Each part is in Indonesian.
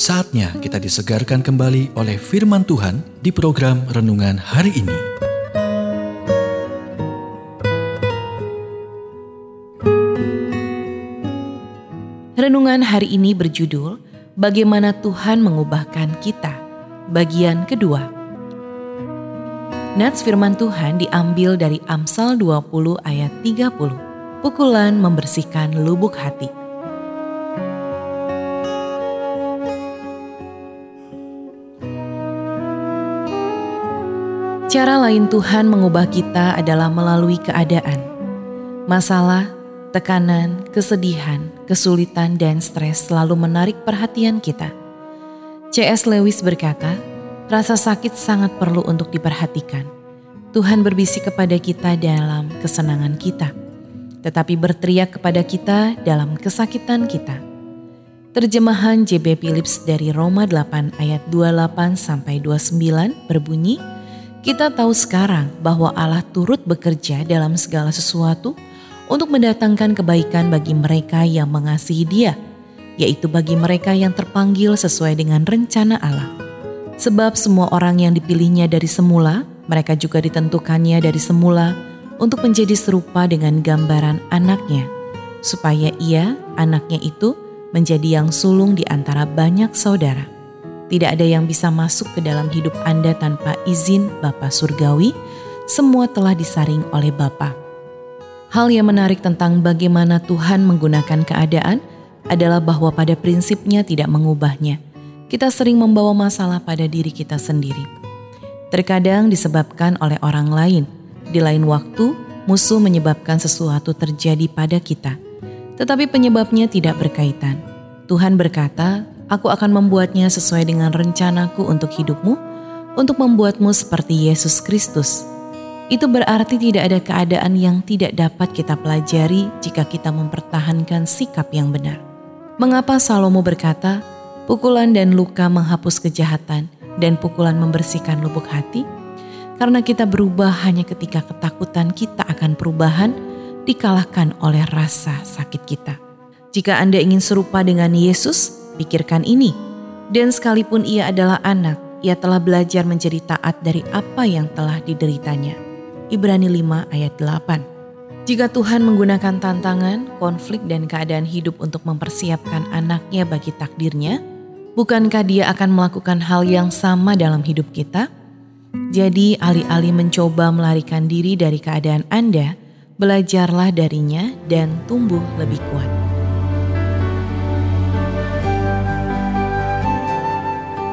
Saatnya kita disegarkan kembali oleh firman Tuhan di program renungan hari ini. Renungan hari ini berjudul Bagaimana Tuhan mengubahkan kita. Bagian kedua. Nats firman Tuhan diambil dari Amsal 20 ayat 30. Pukulan membersihkan lubuk hati. Cara lain Tuhan mengubah kita adalah melalui keadaan, masalah, tekanan, kesedihan, kesulitan, dan stres selalu menarik perhatian kita. C.S. Lewis berkata, rasa sakit sangat perlu untuk diperhatikan. Tuhan berbisik kepada kita dalam kesenangan kita, tetapi berteriak kepada kita dalam kesakitan kita. Terjemahan J.B. Phillips dari Roma 8 ayat 28 sampai 29 berbunyi, kita tahu sekarang bahwa Allah turut bekerja dalam segala sesuatu untuk mendatangkan kebaikan bagi mereka yang mengasihi Dia, yaitu bagi mereka yang terpanggil sesuai dengan rencana Allah. Sebab semua orang yang dipilihnya dari semula, mereka juga ditentukannya dari semula untuk menjadi serupa dengan gambaran anaknya, supaya ia, anaknya itu, menjadi yang sulung di antara banyak saudara. Tidak ada yang bisa masuk ke dalam hidup Anda tanpa izin Bapa Surgawi. Semua telah disaring oleh Bapa. Hal yang menarik tentang bagaimana Tuhan menggunakan keadaan adalah bahwa pada prinsipnya tidak mengubahnya. Kita sering membawa masalah pada diri kita sendiri. Terkadang disebabkan oleh orang lain. Di lain waktu, musuh menyebabkan sesuatu terjadi pada kita. Tetapi penyebabnya tidak berkaitan. Tuhan berkata, Aku akan membuatnya sesuai dengan rencanaku untuk hidupmu, untuk membuatmu seperti Yesus Kristus. Itu berarti tidak ada keadaan yang tidak dapat kita pelajari jika kita mempertahankan sikap yang benar. Mengapa Salomo berkata, pukulan dan luka menghapus kejahatan dan pukulan membersihkan lubuk hati? Karena kita berubah hanya ketika ketakutan kita akan perubahan dikalahkan oleh rasa sakit kita. Jika Anda ingin serupa dengan Yesus, Pikirkan ini, dan sekalipun ia adalah anak, ia telah belajar menjadi taat dari apa yang telah dideritanya. Ibrani 5 ayat 8 Jika Tuhan menggunakan tantangan, konflik, dan keadaan hidup untuk mempersiapkan anaknya bagi takdirnya, bukankah dia akan melakukan hal yang sama dalam hidup kita? Jadi alih-alih mencoba melarikan diri dari keadaan Anda, belajarlah darinya dan tumbuh lebih kuat.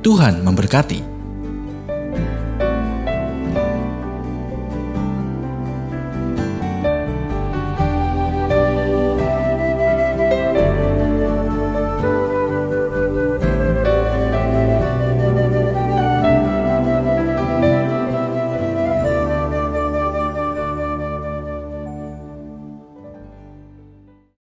Tuhan memberkati.